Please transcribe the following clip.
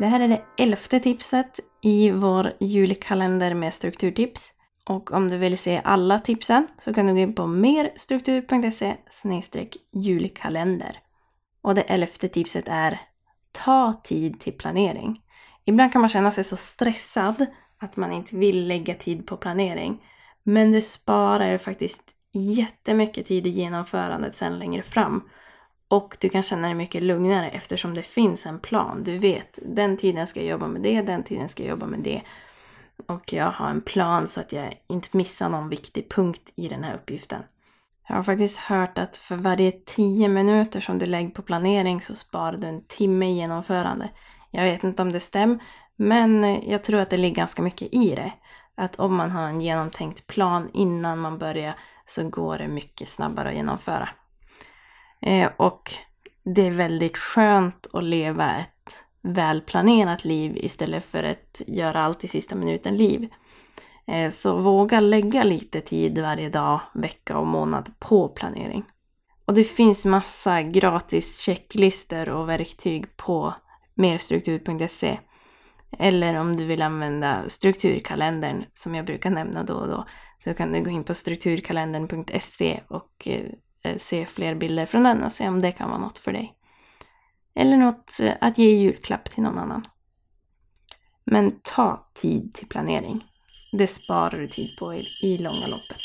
Det här är det elfte tipset i vår julkalender med strukturtips. Och om du vill se alla tipsen så kan du gå in på merstruktur.se julkalender. Och det elfte tipset är Ta tid till planering. Ibland kan man känna sig så stressad att man inte vill lägga tid på planering. Men det sparar faktiskt jättemycket tid i genomförandet sen längre fram. Och du kan känna dig mycket lugnare eftersom det finns en plan. Du vet, den tiden ska jag jobba med det, den tiden ska jag jobba med det. Och jag har en plan så att jag inte missar någon viktig punkt i den här uppgiften. Jag har faktiskt hört att för varje 10 minuter som du lägger på planering så sparar du en timme i genomförande. Jag vet inte om det stämmer, men jag tror att det ligger ganska mycket i det. Att om man har en genomtänkt plan innan man börjar så går det mycket snabbare att genomföra. Eh, och det är väldigt skönt att leva ett välplanerat liv istället för ett göra allt i sista minuten-liv. Eh, så våga lägga lite tid varje dag, vecka och månad på planering. Och det finns massa gratis checklistor och verktyg på merstruktur.se. Eller om du vill använda strukturkalendern som jag brukar nämna då och då så kan du gå in på strukturkalendern.se och eh, Eh, se fler bilder från den och se om det kan vara något för dig. Eller något eh, att ge julklapp till någon annan. Men ta tid till planering. Det sparar du tid på i, i långa loppet.